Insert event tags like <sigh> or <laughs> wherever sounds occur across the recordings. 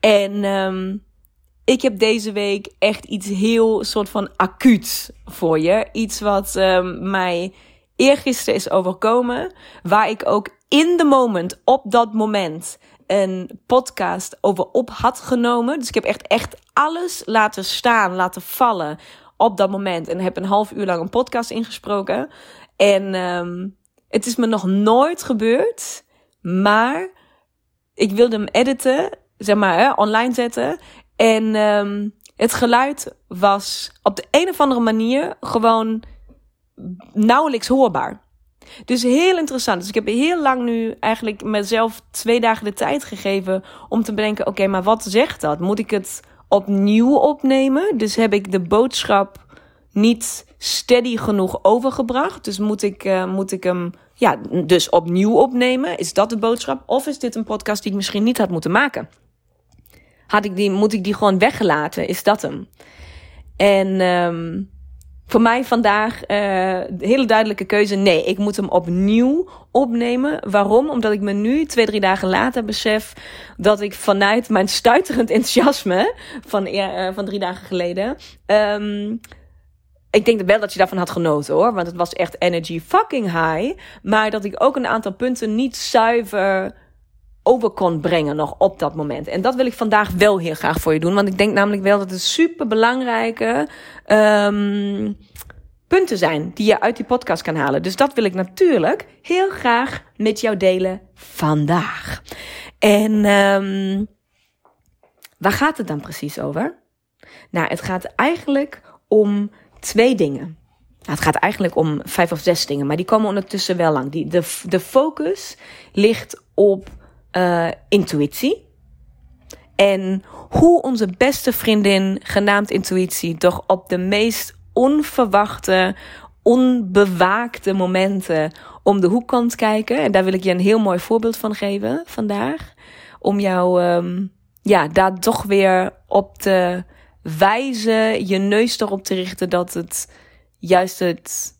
En um, ik heb deze week echt iets heel soort van acuut voor je. Iets wat um, mij eergisteren is overkomen. Waar ik ook in de moment, op dat moment, een podcast over op had genomen. Dus ik heb echt, echt alles laten staan, laten vallen op dat moment. En heb een half uur lang een podcast ingesproken. En um, het is me nog nooit gebeurd. Maar ik wilde hem editen, zeg maar, hè, online zetten. En um, het geluid was op de een of andere manier gewoon nauwelijks hoorbaar. Dus heel interessant. Dus ik heb heel lang nu eigenlijk mezelf twee dagen de tijd gegeven om te bedenken: oké, maar wat zegt dat? Moet ik het opnieuw opnemen? Dus heb ik de boodschap niet steady genoeg overgebracht? Dus moet ik, uh, moet ik hem ja, dus opnieuw opnemen? Is dat de boodschap? Of is dit een podcast die ik misschien niet had moeten maken? Had ik die, moet ik die gewoon weggelaten? Is dat hem? En um, voor mij vandaag uh, de hele duidelijke keuze: nee, ik moet hem opnieuw opnemen. Waarom? Omdat ik me nu, twee, drie dagen later, besef dat ik vanuit mijn stuiterend <laughs> enthousiasme van, uh, van drie dagen geleden. Um, ik denk wel dat je daarvan had genoten hoor, want het was echt energy fucking high. Maar dat ik ook een aantal punten niet zuiver over kon brengen nog op dat moment. En dat wil ik vandaag wel heel graag voor je doen. Want ik denk namelijk wel dat het super belangrijke um, punten zijn die je uit die podcast kan halen. Dus dat wil ik natuurlijk heel graag met jou delen vandaag. En um, waar gaat het dan precies over? Nou, het gaat eigenlijk om twee dingen. Nou, het gaat eigenlijk om vijf of zes dingen, maar die komen ondertussen wel lang. Die, de, de focus ligt op uh, intuïtie. En hoe onze beste vriendin, genaamd intuïtie, toch op de meest onverwachte, onbewaakte momenten om de hoek kan kijken. En daar wil ik je een heel mooi voorbeeld van geven vandaag. Om jou um, ja, daar toch weer op te wijzen, je neus erop te richten dat het juist het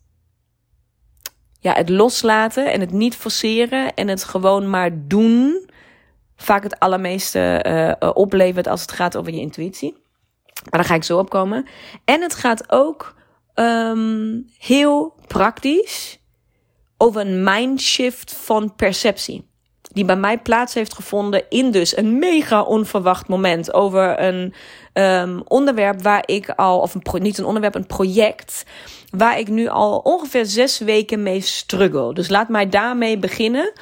ja, het loslaten en het niet forceren en het gewoon maar doen vaak het allermeeste uh, oplevert als het gaat over je intuïtie. Maar daar ga ik zo op komen. En het gaat ook um, heel praktisch over een mindshift van perceptie. Die bij mij plaats heeft gevonden in dus een mega onverwacht moment over een um, onderwerp waar ik al, of een pro, niet een onderwerp, een project waar ik nu al ongeveer zes weken mee struggle. Dus laat mij daarmee beginnen.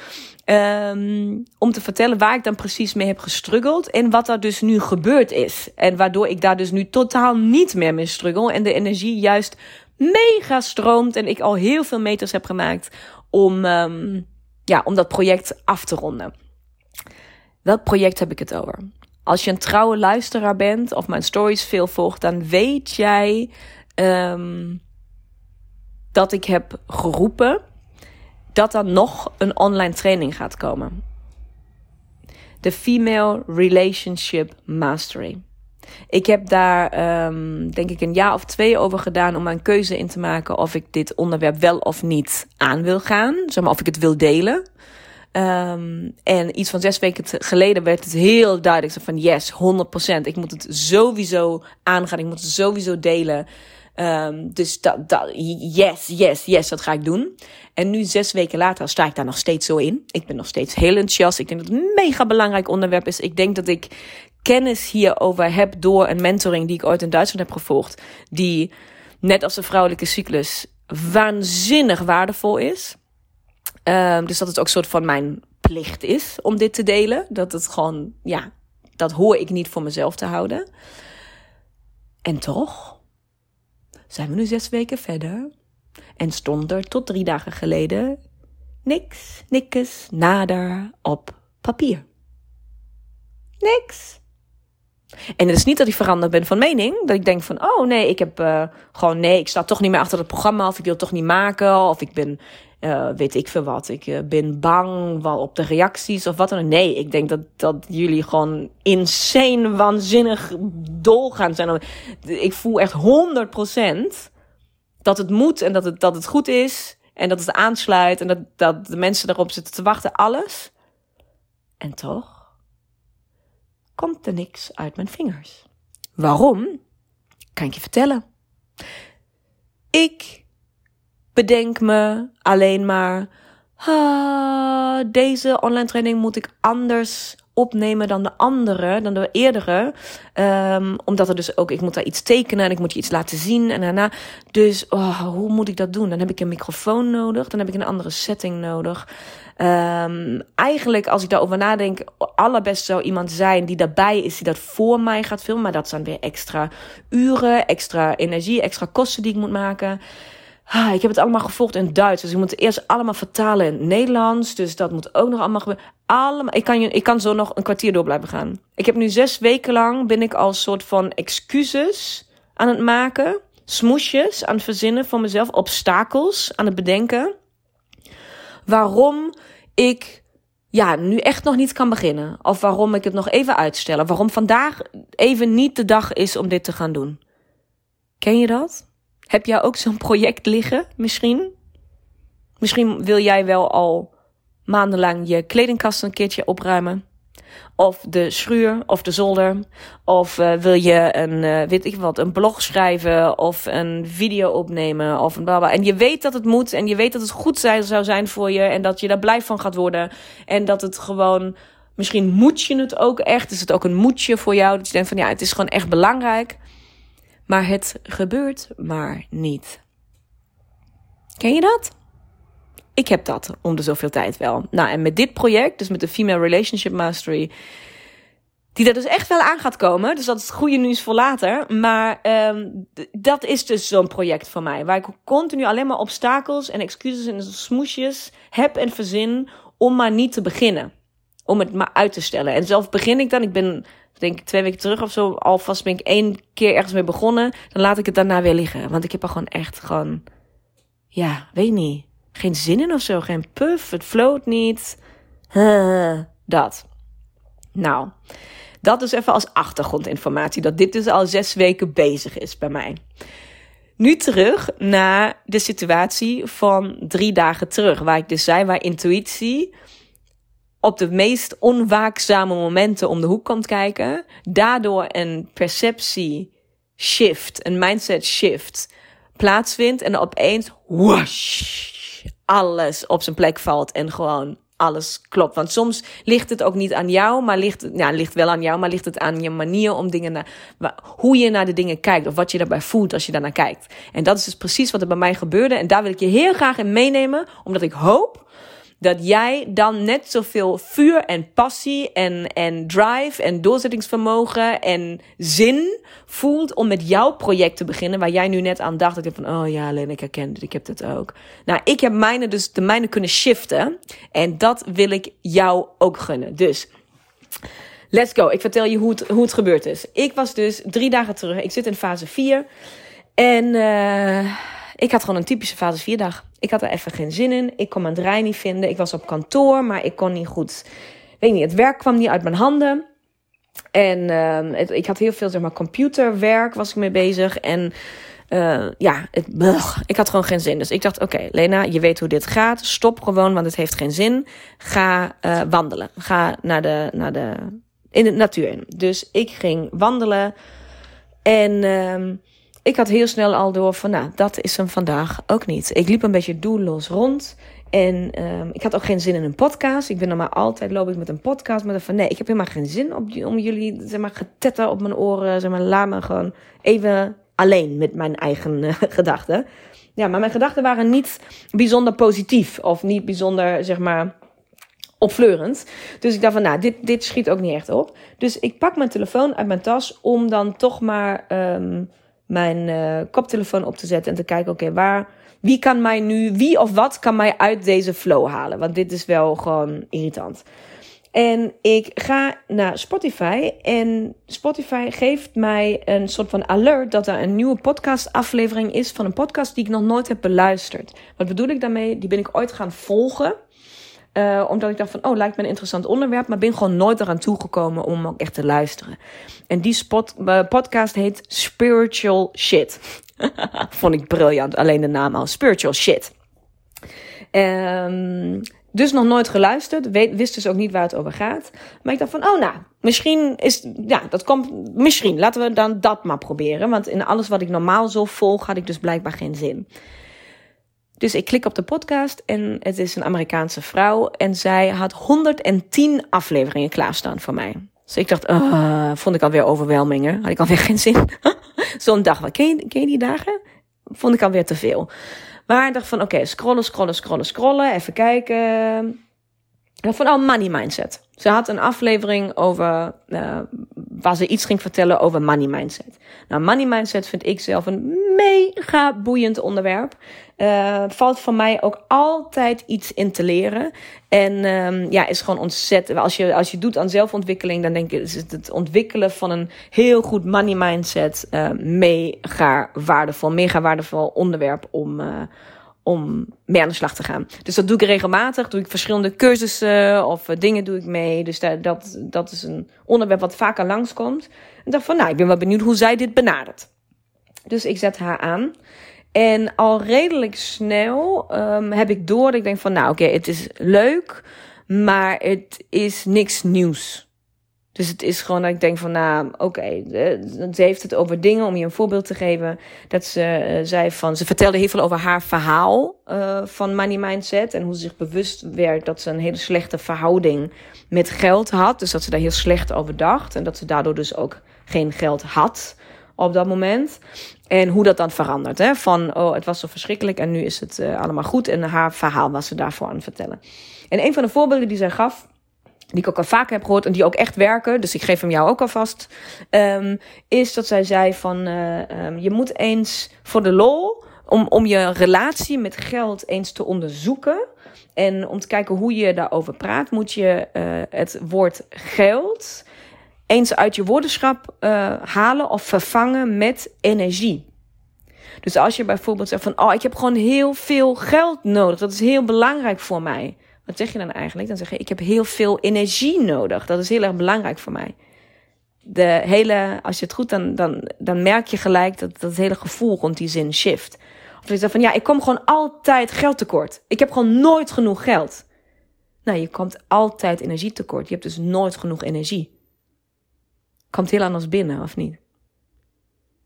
Um, om te vertellen waar ik dan precies mee heb gestruggeld en wat er dus nu gebeurd is. En waardoor ik daar dus nu totaal niet meer mee struggle en de energie juist mega stroomt en ik al heel veel meters heb gemaakt om, um, ja, om dat project af te ronden. Welk project heb ik het over? Als je een trouwe luisteraar bent of mijn stories veel volgt, dan weet jij um, dat ik heb geroepen dat er nog een online training gaat komen. De Female Relationship Mastery. Ik heb daar, um, denk ik, een jaar of twee over gedaan om een keuze in te maken of ik dit onderwerp wel of niet aan wil gaan. Zeg maar, of ik het wil delen. Um, en iets van zes weken geleden werd het heel duidelijk van yes, 100%. Ik moet het sowieso aangaan. Ik moet het sowieso delen. Um, dus dat, dat, yes, yes, yes, dat ga ik doen. En nu, zes weken later, sta ik daar nog steeds zo in. Ik ben nog steeds heel enthousiast. Ik denk dat het een mega belangrijk onderwerp is. Ik denk dat ik kennis hierover heb door een mentoring die ik ooit in Duitsland heb gevolgd. Die, net als de vrouwelijke cyclus, waanzinnig waardevol is. Um, dus dat het ook een soort van mijn plicht is om dit te delen. Dat het gewoon, ja, dat hoor ik niet voor mezelf te houden. En toch zijn we nu zes weken verder. En stond er tot drie dagen geleden niks, niks, nader op papier. Niks. En het is niet dat ik veranderd ben van mening. Dat ik denk van, oh nee, ik heb uh, gewoon, nee, ik sta toch niet meer achter het programma. Of ik wil het toch niet maken. Of ik ben, uh, weet ik veel wat. Ik uh, ben bang wel op de reacties of wat dan ook. Nee, ik denk dat, dat jullie gewoon insane, waanzinnig dolgaan zijn. Ik voel echt 100% dat het moet en dat het, dat het goed is. En dat het aansluit en dat, dat de mensen erop zitten te wachten. Alles. En toch komt er niks uit mijn vingers. Waarom? Kan ik je vertellen. Ik bedenk me alleen maar, ah, deze online training moet ik anders opnemen dan de andere, dan de eerdere. Um, omdat er dus ook, ik moet daar iets tekenen en ik moet je iets laten zien en daarna. Dus oh, hoe moet ik dat doen? Dan heb ik een microfoon nodig, dan heb ik een andere setting nodig. Um, eigenlijk, als ik daarover nadenk, allerbest zou iemand zijn die daarbij is, die dat voor mij gaat filmen. Maar dat zijn weer extra uren, extra energie, extra kosten die ik moet maken. Ah, ik heb het allemaal gevolgd in Duits. Dus ik moet het eerst allemaal vertalen in het Nederlands. Dus dat moet ook nog allemaal gebeuren. Allemaal, ik, kan je, ik kan zo nog een kwartier door blijven gaan. Ik heb nu zes weken lang ben ik als soort van excuses aan het maken. Smoesjes aan het verzinnen voor mezelf. Obstakels aan het bedenken. Waarom ik ja, nu echt nog niet kan beginnen. Of waarom ik het nog even uitstellen. Waarom vandaag even niet de dag is om dit te gaan doen. Ken je dat? Heb jij ook zo'n project liggen, misschien? Misschien wil jij wel al maandenlang je kledingkast een keertje opruimen. Of de schuur, of de zolder. Of uh, wil je een, uh, weet ik wat, een blog schrijven. Of een video opnemen. Of baba. En je weet dat het moet. En je weet dat het goed zou zijn voor je. En dat je daar blij van gaat worden. En dat het gewoon. Misschien moet je het ook echt. Is het ook een moedje voor jou? Dat je denkt van ja, het is gewoon echt belangrijk. Maar het gebeurt maar niet. Ken je dat? Ik heb dat om de zoveel tijd wel. Nou, en met dit project, dus met de Female Relationship Mastery, die er dus echt wel aan gaat komen. Dus dat is het goede nieuws voor later. Maar um, dat is dus zo'n project voor mij. Waar ik continu alleen maar obstakels en excuses en smoesjes heb en verzin om maar niet te beginnen. Om het maar uit te stellen. En zelf begin ik dan, ik ben denk ik twee weken terug of zo, alvast ben ik één keer ergens mee begonnen. Dan laat ik het daarna weer liggen. Want ik heb er gewoon echt gewoon, ja, weet niet geen zin in of zo. Geen puff, het floot niet. <laughs> dat. Nou, dat is even als achtergrondinformatie. Dat dit dus al zes weken bezig is bij mij. Nu terug naar de situatie van drie dagen terug. Waar ik dus zei, waar intuïtie op de meest onwaakzame momenten om de hoek komt kijken. Daardoor een perceptie shift, een mindset shift plaatsvindt. En opeens, whoosh, alles op zijn plek valt en gewoon alles klopt. Want soms ligt het ook niet aan jou, maar ligt ja, ligt wel aan jou, maar ligt het aan je manier om dingen naar, hoe je naar de dingen kijkt of wat je daarbij voelt als je daarnaar kijkt. En dat is dus precies wat er bij mij gebeurde. En daar wil ik je heel graag in meenemen, omdat ik hoop dat jij dan net zoveel vuur en passie en, en drive en doorzettingsvermogen en zin voelt om met jouw project te beginnen, waar jij nu net aan dacht. Ik van, oh ja, alleen ik herken het, ik heb het ook. Nou, ik heb mijne dus de mijne kunnen shiften en dat wil ik jou ook gunnen. Dus, let's go. Ik vertel je hoe het, hoe het gebeurd is. Ik was dus drie dagen terug, ik zit in fase 4 en uh, ik had gewoon een typische fase 4 dag. Ik had er even geen zin in. Ik kon mijn draai niet vinden. Ik was op kantoor, maar ik kon niet goed. Weet niet, het werk kwam niet uit mijn handen. En uh, ik had heel veel, zeg maar, computerwerk was ik mee bezig. En uh, ja, het, ik had gewoon geen zin. Dus ik dacht, oké, Lena, je weet hoe dit gaat. Stop gewoon, want het heeft geen zin. Ga uh, wandelen. Ga naar de, naar de, in de natuur Dus ik ging wandelen. En uh, ik had heel snel al door van, nou, dat is hem vandaag ook niet. Ik liep een beetje doelloos rond. En um, ik had ook geen zin in een podcast. Ik ben normaal altijd loop ik met een podcast. Maar van nee, ik heb helemaal geen zin om jullie zeg maar, getetter op mijn oren. Zeg maar, laat me gewoon even alleen met mijn eigen uh, <laughs> gedachten. Ja, maar mijn gedachten waren niet bijzonder positief. Of niet bijzonder, zeg maar, opfleurend. Dus ik dacht van, nou, dit, dit schiet ook niet echt op. Dus ik pak mijn telefoon uit mijn tas om dan toch maar um, mijn uh, koptelefoon op te zetten en te kijken, oké, waar, wie kan mij nu, wie of wat kan mij uit deze flow halen? Want dit is wel gewoon irritant. En ik ga naar Spotify en Spotify geeft mij een soort van alert dat er een nieuwe podcastaflevering is van een podcast die ik nog nooit heb beluisterd. Wat bedoel ik daarmee? Die ben ik ooit gaan volgen. Uh, omdat ik dacht van, oh, lijkt me een interessant onderwerp. Maar ben gewoon nooit eraan toegekomen om ook echt te luisteren. En die uh, podcast heet Spiritual Shit. <laughs> Vond ik briljant, alleen de naam al. Spiritual Shit. Um, dus nog nooit geluisterd. Weet, wist dus ook niet waar het over gaat. Maar ik dacht van, oh nou, misschien is, ja, dat komt, misschien. Laten we dan dat maar proberen. Want in alles wat ik normaal zo volg, had ik dus blijkbaar geen zin. Dus ik klik op de podcast en het is een Amerikaanse vrouw. En zij had 110 afleveringen klaarstaan voor mij. Dus ik dacht, uh, vond ik alweer overwelmingen. Had ik alweer <laughs> geen zin. Zo'n dag, ken je, ken je die dagen? Vond ik alweer te veel. Maar ik dacht van, oké, scrollen, scrollen, scrollen, scrollen. Even kijken. Van, oh, money mindset. Ze had een aflevering over, uh, waar ze iets ging vertellen over money mindset. Nou, money mindset vind ik zelf een mega boeiend onderwerp. Uh, valt voor mij ook altijd iets in te leren. En um, ja, is gewoon ontzettend. Als je, als je doet aan zelfontwikkeling, dan denk ik, is het, ontwikkelen van een heel goed money mindset uh, mega waardevol. Mega waardevol onderwerp om, om mee aan de slag te gaan. Dus dat doe ik regelmatig. Doe ik verschillende cursussen of dingen doe ik mee. Dus dat, dat, dat is een onderwerp wat vaker langskomt. En dacht van, nou, ik ben wel benieuwd hoe zij dit benadert. Dus ik zet haar aan. En al redelijk snel um, heb ik door dat ik denk van, nou oké, het is leuk, maar het is niks nieuws. Dus het is gewoon dat ik denk van, nou, oké, okay, ze heeft het over dingen, om je een voorbeeld te geven. Dat ze uh, zei van, ze vertelde heel veel over haar verhaal uh, van money mindset. En hoe ze zich bewust werd dat ze een hele slechte verhouding met geld had. Dus dat ze daar heel slecht over dacht. En dat ze daardoor dus ook geen geld had op dat moment. En hoe dat dan verandert. Hè? Van, oh, het was zo verschrikkelijk en nu is het allemaal goed. En haar verhaal was ze daarvoor aan het vertellen. En een van de voorbeelden die zij gaf, die ik ook al vaker heb gehoord en die ook echt werken, dus ik geef hem jou ook alvast, um, is dat zij zei van, uh, um, je moet eens voor de lol, om, om je relatie met geld eens te onderzoeken en om te kijken hoe je daarover praat, moet je uh, het woord geld eens uit je woordenschap uh, halen of vervangen met energie. Dus als je bijvoorbeeld zegt van, oh, ik heb gewoon heel veel geld nodig. Dat is heel belangrijk voor mij. Wat zeg je dan eigenlijk? Dan zeg je, ik heb heel veel energie nodig. Dat is heel erg belangrijk voor mij. De hele, als je het goed, dan, dan, dan merk je gelijk dat dat hele gevoel rond die zin shift. Of je zegt van, ja, ik kom gewoon altijd geld tekort. Ik heb gewoon nooit genoeg geld. Nou, je komt altijd energietekort. Je hebt dus nooit genoeg energie komt heel anders binnen, of niet?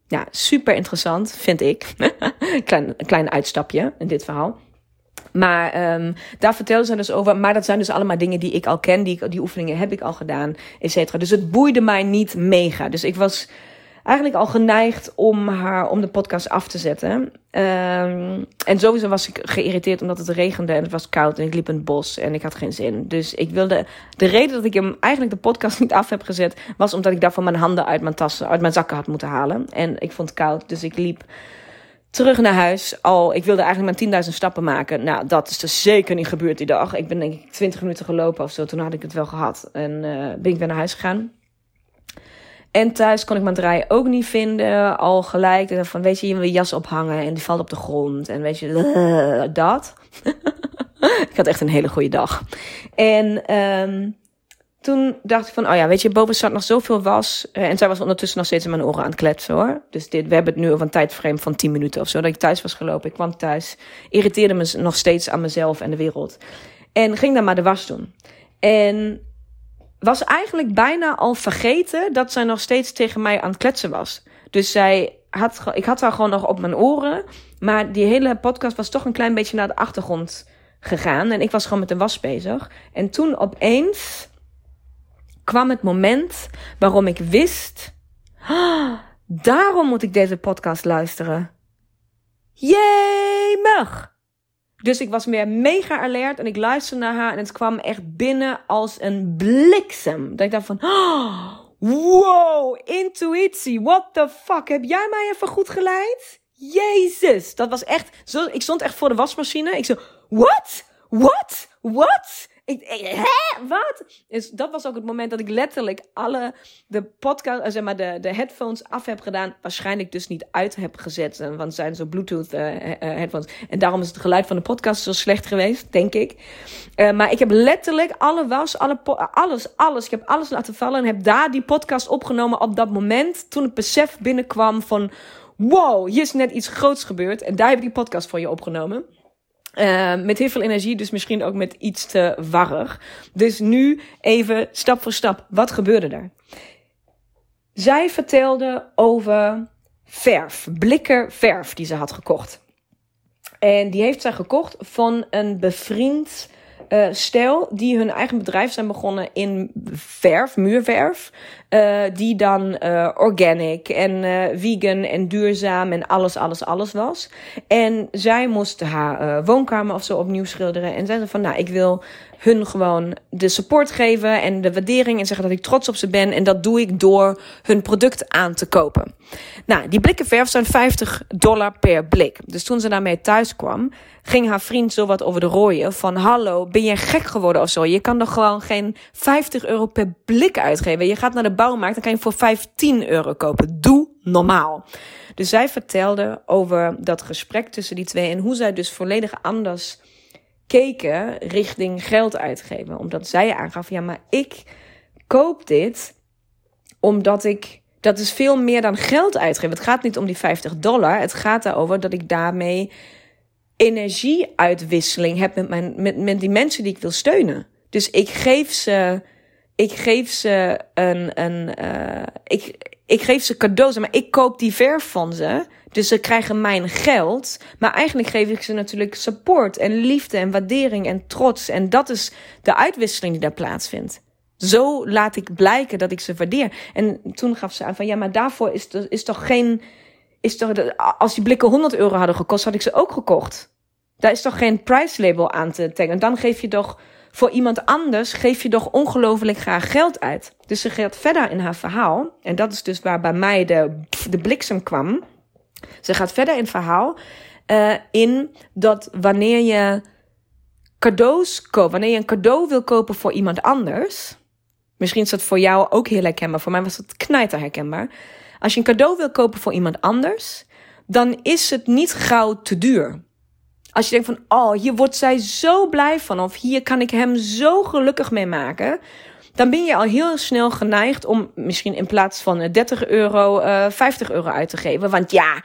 Ja, super interessant, vind ik. <laughs> klein, klein uitstapje in dit verhaal. Maar um, daar vertelde ze dus over. Maar dat zijn dus allemaal dingen die ik al ken. Die, die oefeningen heb ik al gedaan, et cetera. Dus het boeide mij niet mega. Dus ik was eigenlijk al geneigd om haar om de podcast af te zetten. Um, en sowieso was ik geïrriteerd omdat het regende en het was koud en ik liep in het bos en ik had geen zin. Dus ik wilde. De reden dat ik hem eigenlijk de podcast niet af heb gezet, was omdat ik daarvoor mijn handen uit mijn tassen, uit mijn zakken had moeten halen. En ik vond het koud, dus ik liep terug naar huis. Al, ik wilde eigenlijk mijn 10.000 stappen maken. Nou, dat is dus zeker niet gebeurd die dag. Ik ben denk ik 20 minuten gelopen of zo. Toen had ik het wel gehad. En uh, ben ik weer naar huis gegaan. En thuis kon ik mijn draai ook niet vinden. Al gelijk van, weet je, je wil je jas ophangen en die valt op de grond. En weet je, dat. <laughs> ik had echt een hele goede dag. En um, toen dacht ik van, oh ja, weet je, boven zat nog zoveel was. Eh, en zij was ondertussen nog steeds in mijn oren aan het kletsen hoor. Dus dit, we hebben het nu over een tijdframe van 10 minuten of zo. Dat ik thuis was gelopen. Ik kwam thuis. Irriteerde me nog steeds aan mezelf en de wereld. En ging dan maar de was doen. En was eigenlijk bijna al vergeten dat zij nog steeds tegen mij aan het kletsen was. Dus zij had, ik had haar gewoon nog op mijn oren. Maar die hele podcast was toch een klein beetje naar de achtergrond gegaan en ik was gewoon met de was bezig. En toen opeens kwam het moment waarom ik wist, ah, daarom moet ik deze podcast luisteren. Jemig! Dus ik was meer mega alert en ik luisterde naar haar en het kwam echt binnen als een bliksem. Dat ik dacht van, oh, wow, intuïtie, what the fuck, heb jij mij even goed geleid? Jezus, dat was echt, zo, ik stond echt voor de wasmachine. Ik zo, what? What? What? Ik, hè? Wat? Dus dat was ook het moment dat ik letterlijk alle de podcast, eh, zeg maar de, de headphones af heb gedaan. Waarschijnlijk dus niet uit heb gezet, eh, want het zijn zo Bluetooth uh, headphones. En daarom is het geluid van de podcast zo slecht geweest, denk ik. Maar ik heb letterlijk alle was, alle alles, alles. Ik heb alles laten vallen en heb daar die podcast opgenomen op dat moment. Toen het besef binnenkwam van, wow, hier is net iets groots gebeurd. En daar heb ik die podcast voor je opgenomen. Uh, met heel veel energie, dus misschien ook met iets te warrig. Dus nu even stap voor stap. Wat gebeurde er? Zij vertelde over verf, blikken verf die ze had gekocht. En die heeft zij gekocht van een bevriend uh, stel die hun eigen bedrijf zijn begonnen in verf, muurverf. Uh, die dan uh, organic en vegan en duurzaam en alles, alles, alles was. En zij moest haar woonkamer of zo opnieuw schilderen. En zei ze van, nou, ik wil hun gewoon de support geven en de waardering en zeggen dat ik trots op ze ben. En dat doe ik door hun product aan te kopen. Nou, die blikken verf zijn 50 dollar per blik. Dus toen ze daarmee thuis kwam, ging haar vriend zo wat over de rooien. Van hallo, ben je gek geworden of zo? Je kan toch gewoon geen 50 euro per blik uitgeven. Je gaat naar de bouwmarkt, dan kan je voor 15 euro kopen. Doe normaal. Dus zij vertelde over dat gesprek tussen die twee en hoe zij dus volledig anders keken richting geld uitgeven. Omdat zij aangaf, ja, maar ik koop dit omdat ik. Dat is veel meer dan geld uitgeven. Het gaat niet om die 50 dollar. Het gaat erover dat ik daarmee energieuitwisseling heb met, mijn, met, met die mensen die ik wil steunen. Dus ik geef ze, ik geef ze een, een uh, ik, ik geef ze cadeaus, maar ik koop die verf van ze. Dus ze krijgen mijn geld. Maar eigenlijk geef ik ze natuurlijk support en liefde en waardering en trots. En dat is de uitwisseling die daar plaatsvindt. Zo laat ik blijken dat ik ze waardeer. En toen gaf ze aan van ja, maar daarvoor is, is toch geen. Is toch, als die blikken 100 euro hadden gekost, had ik ze ook gekocht. Daar is toch geen price label aan te taggen. Dan geef je toch voor iemand anders geef je toch ongelooflijk graag geld uit. Dus ze gaat verder in haar verhaal. En dat is dus waar bij mij de, de bliksem kwam. Ze gaat verder in het verhaal uh, in dat wanneer je cadeaus koopt, wanneer je een cadeau wil kopen voor iemand anders. Misschien is dat voor jou ook heel herkenbaar. Voor mij was het knijter herkenbaar. Als je een cadeau wil kopen voor iemand anders, dan is het niet gauw te duur. Als je denkt van, oh, hier wordt zij zo blij van, of hier kan ik hem zo gelukkig mee maken, dan ben je al heel snel geneigd om misschien in plaats van 30 euro uh, 50 euro uit te geven. Want ja,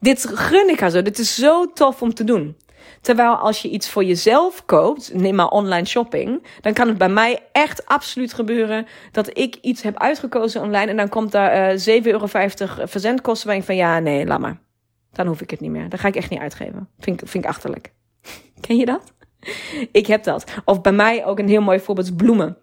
dit gun ik haar zo. Dit is zo tof om te doen. Terwijl als je iets voor jezelf koopt, neem maar online shopping, dan kan het bij mij echt absoluut gebeuren dat ik iets heb uitgekozen online en dan komt daar uh, 7,50 euro verzendkosten waar ik van ja, nee, laat maar. Dan hoef ik het niet meer. Dan ga ik echt niet uitgeven. Vind, vind ik achterlijk. <laughs> Ken je dat? Ik heb dat. Of bij mij ook een heel mooi voorbeeld is bloemen.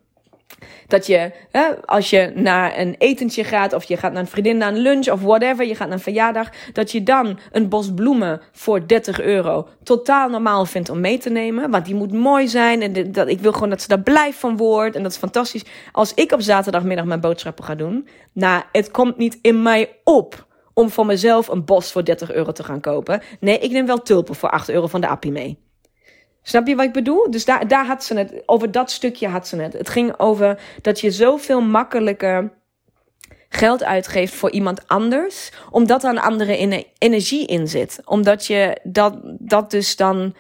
Dat je, hè, als je naar een etentje gaat, of je gaat naar een vriendin naar een lunch, of whatever, je gaat naar een verjaardag, dat je dan een bos bloemen voor 30 euro totaal normaal vindt om mee te nemen. Want die moet mooi zijn en dat, ik wil gewoon dat ze daar blij van wordt. En dat is fantastisch. Als ik op zaterdagmiddag mijn boodschappen ga doen, nou, het komt niet in mij op om voor mezelf een bos voor 30 euro te gaan kopen. Nee, ik neem wel tulpen voor 8 euro van de appie mee. Snap je wat ik bedoel? Dus daar, daar had ze het. Over dat stukje had ze het. Het ging over dat je zoveel makkelijker geld uitgeeft voor iemand anders. Omdat er een andere energie in zit. Omdat je dat, dat dus dan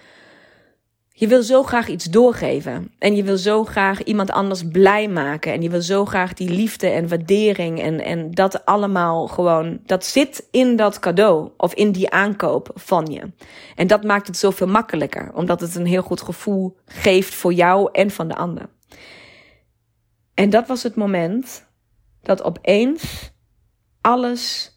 je wil zo graag iets doorgeven. En je wil zo graag iemand anders blij maken. En je wil zo graag die liefde en waardering. En, en dat allemaal gewoon. Dat zit in dat cadeau. Of in die aankoop van je. En dat maakt het zoveel makkelijker. Omdat het een heel goed gevoel geeft voor jou en van de ander. En dat was het moment dat opeens alles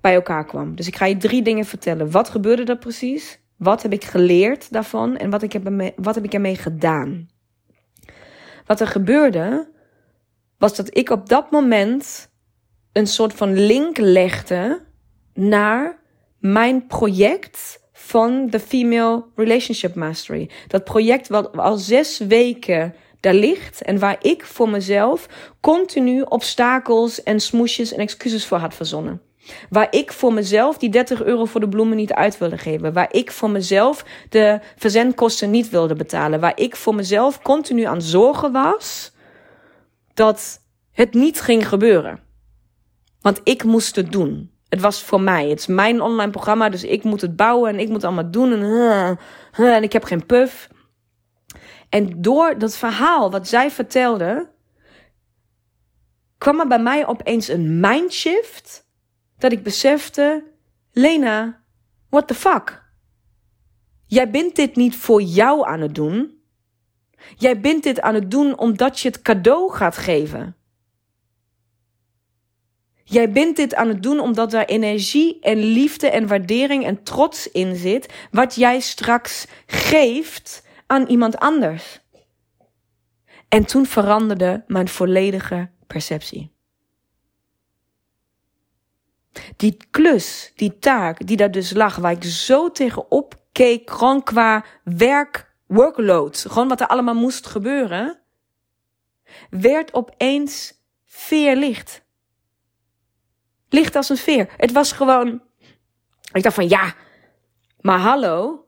bij elkaar kwam. Dus ik ga je drie dingen vertellen. Wat gebeurde er precies? Wat heb ik geleerd daarvan en wat, ik heb, wat heb ik ermee gedaan? Wat er gebeurde, was dat ik op dat moment een soort van link legde naar mijn project van de Female Relationship Mastery. Dat project wat al zes weken daar ligt en waar ik voor mezelf continu obstakels en smoesjes en excuses voor had verzonnen. Waar ik voor mezelf die 30 euro voor de bloemen niet uit wilde geven. Waar ik voor mezelf de verzendkosten niet wilde betalen. Waar ik voor mezelf continu aan zorgen was dat het niet ging gebeuren. Want ik moest het doen. Het was voor mij. Het is mijn online programma, dus ik moet het bouwen en ik moet allemaal doen. En, en ik heb geen puff. En door dat verhaal wat zij vertelde, kwam er bij mij opeens een mindshift. Dat ik besefte, Lena, what the fuck? Jij bent dit niet voor jou aan het doen. Jij bent dit aan het doen omdat je het cadeau gaat geven. Jij bent dit aan het doen omdat er energie en liefde en waardering en trots in zit, wat jij straks geeft aan iemand anders. En toen veranderde mijn volledige perceptie. Die klus, die taak die daar dus lag, waar ik zo tegenop keek, gewoon qua werk, workload, gewoon wat er allemaal moest gebeuren, werd opeens veerlicht. Licht als een veer. Het was gewoon. Ik dacht van ja, maar hallo.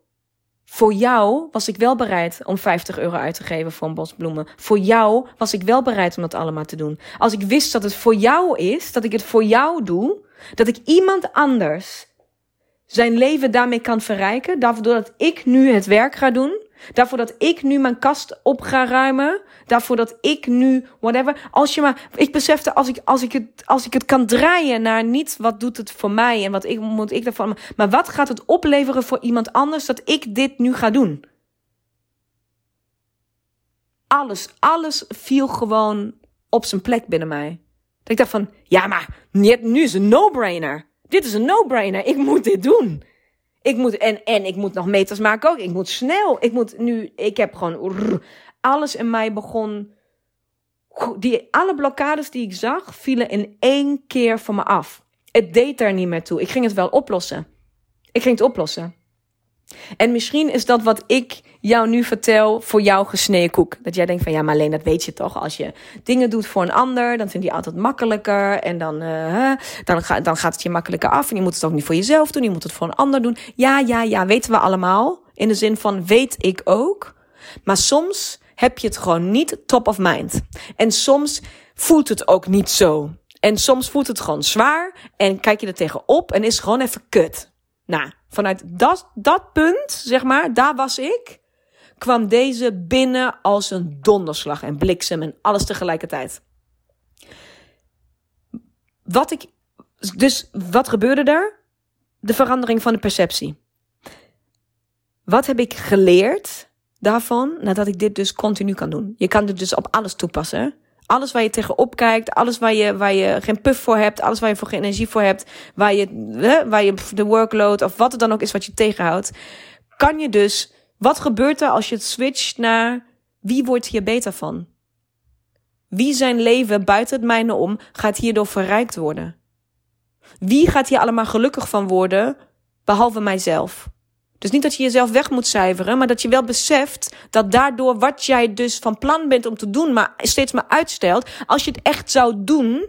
Voor jou was ik wel bereid om 50 euro uit te geven voor een bos bloemen. Voor jou was ik wel bereid om dat allemaal te doen. Als ik wist dat het voor jou is, dat ik het voor jou doe, dat ik iemand anders zijn leven daarmee kan verrijken, daardoor dat ik nu het werk ga doen, Daarvoor dat ik nu mijn kast op ga ruimen. Daarvoor dat ik nu, whatever. Als je maar, ik besefte, als ik, als ik, het, als ik het kan draaien naar niet wat doet het voor mij en wat ik, moet ik daarvan. Maar wat gaat het opleveren voor iemand anders dat ik dit nu ga doen? Alles, alles viel gewoon op zijn plek binnen mij. Ik dacht van, ja, maar nu is een no-brainer. Dit is een no-brainer. Ik moet dit doen. Ik moet, en, en ik moet nog meters maken ook. Ik moet snel. Ik moet nu, ik heb gewoon, alles in mij begon. Die, alle blokkades die ik zag, vielen in één keer van me af. Het deed daar niet meer toe. Ik ging het wel oplossen. Ik ging het oplossen. En misschien is dat wat ik jou nu vertel voor jou gesneden koek. Dat jij denkt van ja, maar alleen dat weet je toch. Als je dingen doet voor een ander, dan vind je altijd makkelijker. En dan, uh, dan, dan gaat het je makkelijker af. En je moet het ook niet voor jezelf doen. Je moet het voor een ander doen. Ja, ja, ja, weten we allemaal. In de zin van weet ik ook. Maar soms heb je het gewoon niet top of mind. En soms voelt het ook niet zo. En soms voelt het gewoon zwaar. En kijk je er tegenop en is gewoon even kut. Nou, vanuit dat, dat punt, zeg maar, daar was ik, kwam deze binnen als een donderslag en bliksem en alles tegelijkertijd. Wat ik, dus wat gebeurde er? De verandering van de perceptie. Wat heb ik geleerd daarvan nadat ik dit dus continu kan doen? Je kan dit dus op alles toepassen. Alles waar je tegenop kijkt, alles waar je, waar je geen puff voor hebt, alles waar je voor geen energie voor hebt, waar je, hè, waar je de workload of wat het dan ook is wat je tegenhoudt, kan je dus, wat gebeurt er als je het switcht naar wie wordt hier beter van? Wie zijn leven buiten het mijne om gaat hierdoor verrijkt worden? Wie gaat hier allemaal gelukkig van worden, behalve mijzelf? Dus niet dat je jezelf weg moet cijferen, maar dat je wel beseft dat daardoor wat jij dus van plan bent om te doen, maar steeds maar uitstelt, als je het echt zou doen,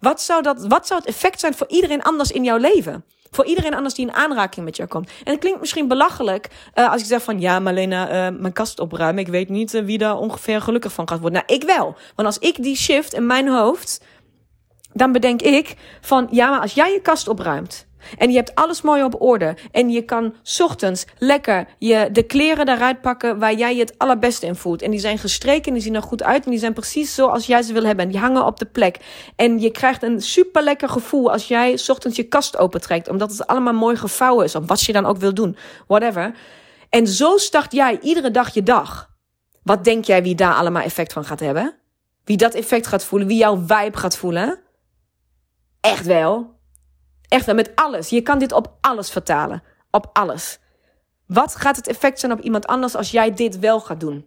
wat zou, dat, wat zou het effect zijn voor iedereen anders in jouw leven? Voor iedereen anders die in aanraking met jou komt. En het klinkt misschien belachelijk uh, als ik zeg van ja, Marlena, uh, mijn kast opruimen. Ik weet niet uh, wie daar ongeveer gelukkig van gaat worden. Nou, ik wel. Want als ik die shift in mijn hoofd, dan bedenk ik van ja, maar als jij je kast opruimt en je hebt alles mooi op orde. En je kan ochtends lekker je, de kleren daaruit pakken waar jij je het allerbeste in voelt. En die zijn gestreken en die zien er goed uit. En die zijn precies zoals jij ze wil hebben. En die hangen op de plek. En je krijgt een super lekker gevoel als jij ochtends je kast opentrekt. Omdat het allemaal mooi gevouwen is. Of wat je dan ook wil doen. Whatever. En zo start jij iedere dag je dag. Wat denk jij wie daar allemaal effect van gaat hebben? Wie dat effect gaat voelen? Wie jouw vibe gaat voelen? Echt wel. Echt met alles. Je kan dit op alles vertalen. Op alles. Wat gaat het effect zijn op iemand anders als jij dit wel gaat doen?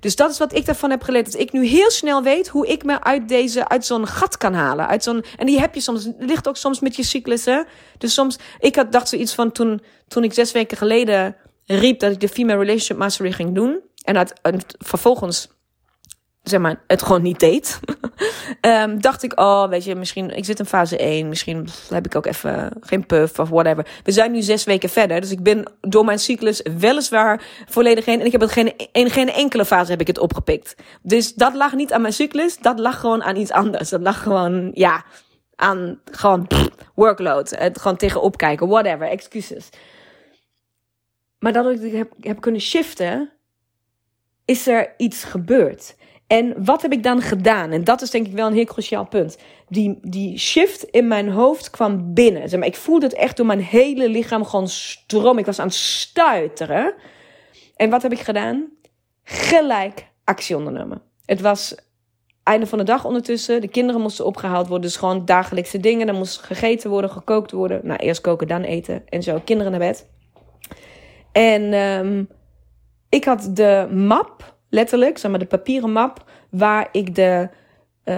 Dus dat is wat ik daarvan heb geleerd. Dat ik nu heel snel weet hoe ik me uit, deze, uit zo'n gat kan halen. Uit zo'n, en die heb je soms. Ligt ook soms met je cyclussen. Dus soms, ik had, dacht zoiets van toen, toen ik zes weken geleden riep dat ik de Female Relationship Mastery ging doen. En, uit, en vervolgens zeg maar, het gewoon niet deed. um, <laughs> dacht ik, oh, weet je, misschien, ik zit in fase 1, misschien heb ik ook even geen puff of whatever. We zijn nu zes weken verder, dus ik ben door mijn cyclus weliswaar volledig heen. En ik heb het geen, in geen enkele fase heb ik het opgepikt. Dus dat lag niet aan mijn cyclus, dat lag gewoon aan iets anders. Dat lag gewoon, ja, aan gewoon workload. Het gewoon tegenop kijken, whatever, excuses. Maar dat ik heb, heb kunnen shiften, is er iets gebeurd. En wat heb ik dan gedaan? En dat is denk ik wel een heel cruciaal punt. Die, die shift in mijn hoofd kwam binnen. Ik voelde het echt door mijn hele lichaam gewoon stromen. Ik was aan het stuiteren. En wat heb ik gedaan? Gelijk actie ondernemen. Het was einde van de dag ondertussen. De kinderen moesten opgehaald worden. Dus gewoon dagelijkse dingen. Er moest gegeten worden, gekookt worden. Nou, eerst koken, dan eten. En zo, kinderen naar bed. En um, ik had de map letterlijk, zeg maar de papieren map, waar ik de uh,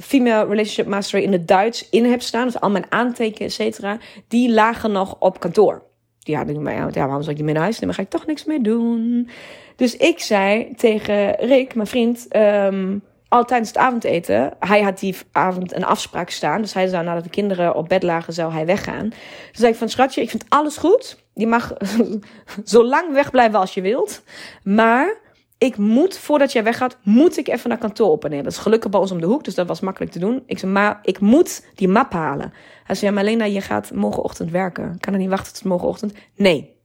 Female Relationship Mastery in het Duits in heb staan. Dus al mijn aantekenen, et cetera. Die lagen nog op kantoor. Ja, denk ik, maar, ja, waarom zou ik die mee naar huis nemen? ga ik toch niks meer doen. Dus ik zei tegen Rick, mijn vriend, um, al tijdens het avondeten. Hij had die avond een afspraak staan. Dus hij zou nadat de kinderen op bed lagen, zou hij weggaan. Dus zei ik van, schatje, ik vind alles goed. Je mag <laughs> zo lang wegblijven als je wilt. Maar ik moet, voordat jij weggaat, moet ik even naar kantoor op en neer. Dat is gelukkig bij ons om de hoek, dus dat was makkelijk te doen. Ik zei, maar ik moet die map halen. Hij zei, maar Lena, je gaat morgenochtend werken. Kan er niet wachten tot morgenochtend? Nee.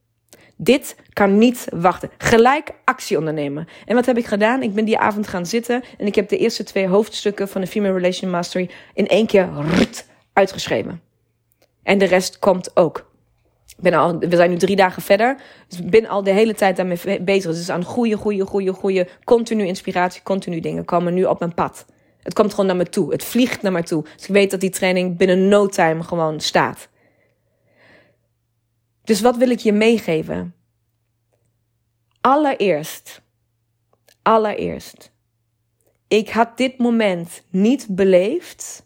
Dit kan niet wachten. Gelijk actie ondernemen. En wat heb ik gedaan? Ik ben die avond gaan zitten en ik heb de eerste twee hoofdstukken van de Female Relation Mastery in één keer uitgeschreven. En de rest komt ook ben al, we zijn nu drie dagen verder. Dus ik ben al de hele tijd daarmee bezig. Dus aan goede, goede, goede, goede, continu inspiratie, continu dingen komen nu op mijn pad. Het komt gewoon naar me toe. Het vliegt naar me toe. Dus ik weet dat die training binnen no time gewoon staat. Dus wat wil ik je meegeven? Allereerst, allereerst, ik had dit moment niet beleefd,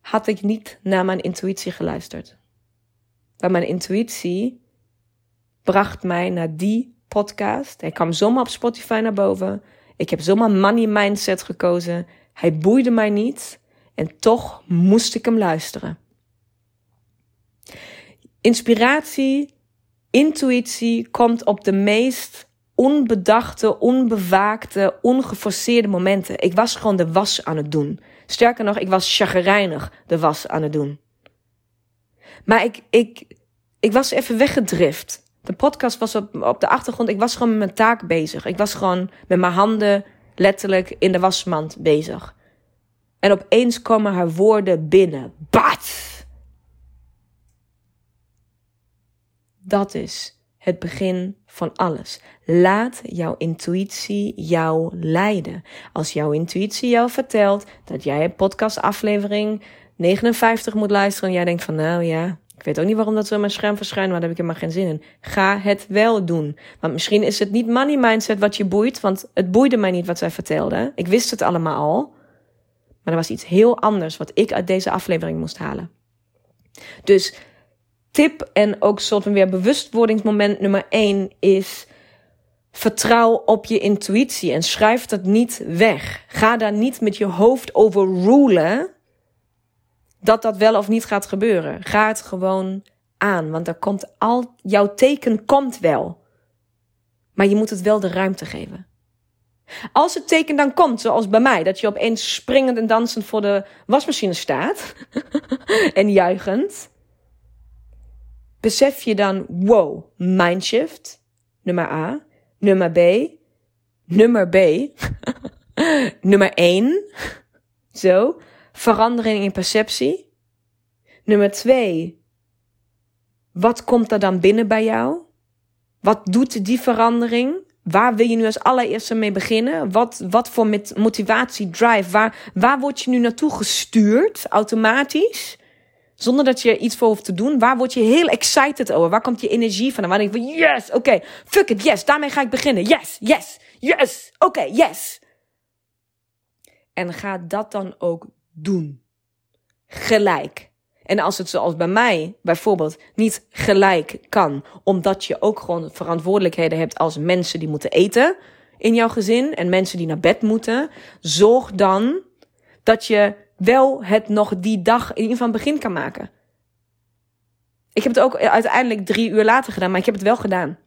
had ik niet naar mijn intuïtie geluisterd. Maar mijn intuïtie bracht mij naar die podcast. Hij kwam zomaar op Spotify naar boven. Ik heb zomaar money mindset gekozen. Hij boeide mij niet. En toch moest ik hem luisteren. Inspiratie, intuïtie komt op de meest onbedachte, onbewaakte, ongeforceerde momenten. Ik was gewoon de was aan het doen. Sterker nog, ik was chagrijnig de was aan het doen. Maar ik, ik, ik was even weggedrift. De podcast was op, op de achtergrond. Ik was gewoon met mijn taak bezig. Ik was gewoon met mijn handen letterlijk in de wasmand bezig. En opeens komen haar woorden binnen. Bat! Dat is het begin van alles. Laat jouw intuïtie jou leiden. Als jouw intuïtie jou vertelt dat jij een podcastaflevering 59 moet luisteren en jij denkt van nou ja, ik weet ook niet waarom dat zo in mijn scherm verschijnt, maar daar heb ik helemaal geen zin in. Ga het wel doen. Want misschien is het niet money mindset wat je boeit, want het boeide mij niet wat zij vertelde. Ik wist het allemaal al. Maar er was iets heel anders wat ik uit deze aflevering moest halen. Dus tip en ook soort van weer bewustwordingsmoment nummer 1 is vertrouw op je intuïtie en schrijf dat niet weg. Ga daar niet met je hoofd over rulen dat dat wel of niet gaat gebeuren. Ga het gewoon aan, want er komt al, jouw teken komt wel. Maar je moet het wel de ruimte geven. Als het teken dan komt, zoals bij mij, dat je opeens springend en dansend voor de wasmachine staat <laughs> en juichend, besef je dan, wow, mindshift, nummer A, nummer B, nummer B, <laughs> nummer 1, zo, verandering in perceptie. Nummer 2, wat komt er dan binnen bij jou? Wat doet die verandering? Waar wil je nu als allereerste mee beginnen? Wat, wat voor motivatie, drive? Waar, waar word je nu naartoe gestuurd automatisch? Zonder dat je iets voor hoeft te doen. Waar word je heel excited over? Waar komt je energie van? waar denk je van, yes, oké, fuck it, yes, daarmee ga ik beginnen. Yes, yes, yes, oké, yes. En ga dat dan ook doen. Gelijk. En als het zoals bij mij bijvoorbeeld niet gelijk kan, omdat je ook gewoon verantwoordelijkheden hebt als mensen die moeten eten in jouw gezin en mensen die naar bed moeten, zorg dan dat je wel het nog die dag in ieder geval begin kan maken. Ik heb het ook uiteindelijk drie uur later gedaan, maar ik heb het wel gedaan.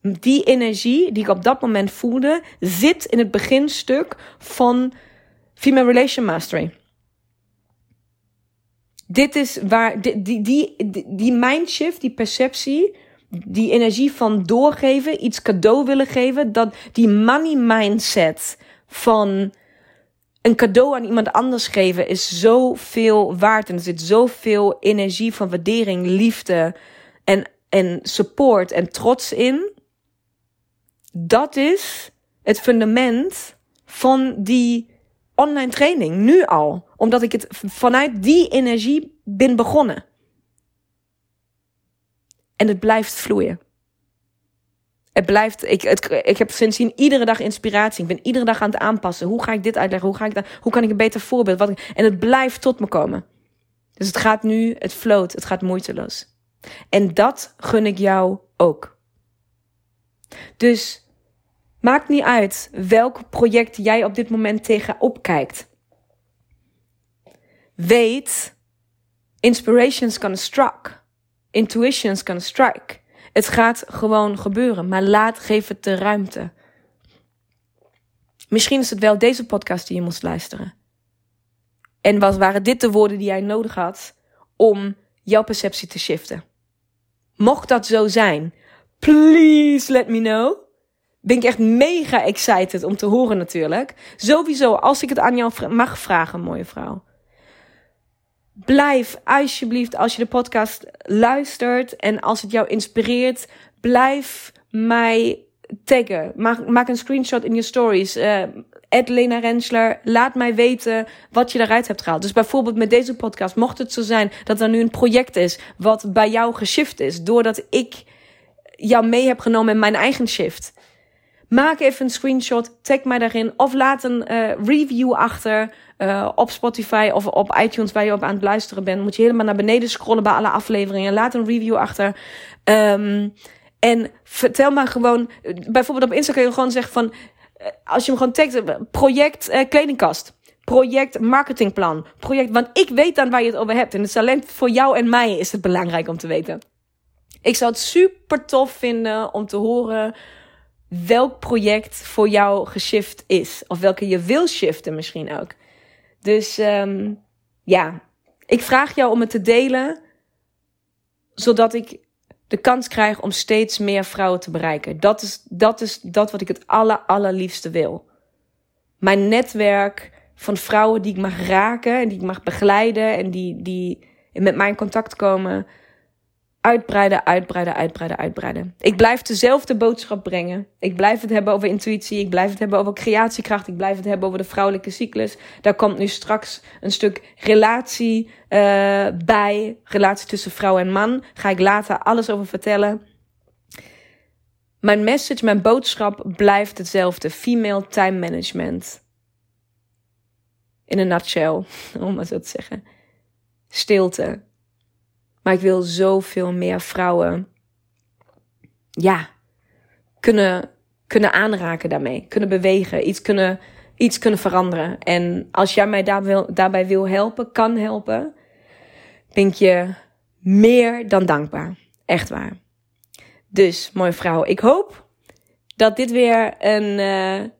Die energie die ik op dat moment voelde, zit in het beginstuk van Female Relation Mastery. Dit is waar die, die, die, mindshift, die perceptie, die energie van doorgeven, iets cadeau willen geven, dat die money mindset van een cadeau aan iemand anders geven is zoveel waard en er zit zoveel energie van waardering, liefde en, en support en trots in. Dat is het fundament van die online training, nu al. Omdat ik het vanuit die energie ben begonnen. En het blijft vloeien. Het blijft, ik, het, ik heb sindsdien iedere dag inspiratie. Ik ben iedere dag aan het aanpassen. Hoe ga ik dit uitleggen? Hoe, ga ik dat, hoe kan ik een beter voorbeeld? Wat, en het blijft tot me komen. Dus het gaat nu, het float, het gaat moeiteloos. En dat gun ik jou ook. Dus Maakt niet uit welk project jij op dit moment tegenop kijkt. Weet, inspirations can strike. Intuitions can strike. Het gaat gewoon gebeuren, maar laat, geef het de ruimte. Misschien is het wel deze podcast die je moest luisteren. En was, waren dit de woorden die jij nodig had om jouw perceptie te shiften? Mocht dat zo zijn, please let me know ben ik echt mega excited om te horen natuurlijk. Sowieso, als ik het aan jou mag vragen, mooie vrouw. Blijf alsjeblieft, als je de podcast luistert en als het jou inspireert, blijf mij taggen. Maak, een screenshot in je stories. Uh, Lena Rensler, laat mij weten wat je eruit hebt gehaald. Dus bijvoorbeeld met deze podcast, mocht het zo zijn dat er nu een project is wat bij jou geshift is, doordat ik jou mee heb genomen in mijn eigen shift. Maak even een screenshot, tag mij daarin. Of laat een uh, review achter uh, op Spotify of op iTunes waar je op aan het luisteren bent. Moet je helemaal naar beneden scrollen bij alle afleveringen. Laat een review achter. Um, en vertel maar gewoon, bijvoorbeeld op Instagram kun je gewoon zeggen van, eh, als je hem gewoon tagt, project uh, kledingkast. Project marketingplan. Project, want ik weet dan waar je het over hebt. En het is alleen voor jou en mij is het belangrijk om te weten. Ik zou het super tof vinden om te horen welk project voor jou geshift is. Of welke je wil shiften misschien ook. Dus um, ja, ik vraag jou om het te delen. Zodat ik de kans krijg om steeds meer vrouwen te bereiken. Dat is dat, is dat wat ik het aller, allerliefste wil. Mijn netwerk van vrouwen die ik mag raken en die ik mag begeleiden en die, die met mij in contact komen uitbreiden, uitbreiden, uitbreiden, uitbreiden. Ik blijf dezelfde boodschap brengen. Ik blijf het hebben over intuïtie. Ik blijf het hebben over creatiekracht. Ik blijf het hebben over de vrouwelijke cyclus. Daar komt nu straks een stuk relatie uh, bij. Relatie tussen vrouw en man. Ga ik later alles over vertellen. Mijn message, mijn boodschap blijft hetzelfde. Female time management. In een nutshell, <laughs> om maar zo te zeggen. Stilte maar ik wil zoveel meer vrouwen, ja, kunnen, kunnen aanraken daarmee. Kunnen bewegen, iets kunnen, iets kunnen veranderen. En als jij mij daar wil, daarbij wil helpen, kan helpen, ben ik je meer dan dankbaar. Echt waar. Dus, mooie vrouw, ik hoop dat dit weer een, uh,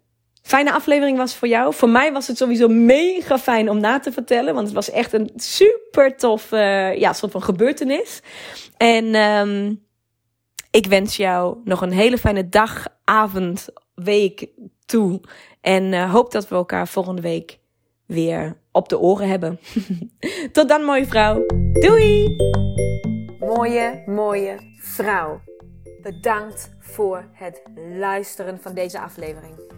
fijne aflevering was voor jou. Voor mij was het sowieso mega fijn om na te vertellen. Want het was echt een super tof ja, soort van gebeurtenis. En um, ik wens jou nog een hele fijne dag, avond, week toe. En uh, hoop dat we elkaar volgende week weer op de oren hebben. <laughs> Tot dan, mooie vrouw. Doei! Mooie, mooie vrouw. Bedankt voor het luisteren van deze aflevering.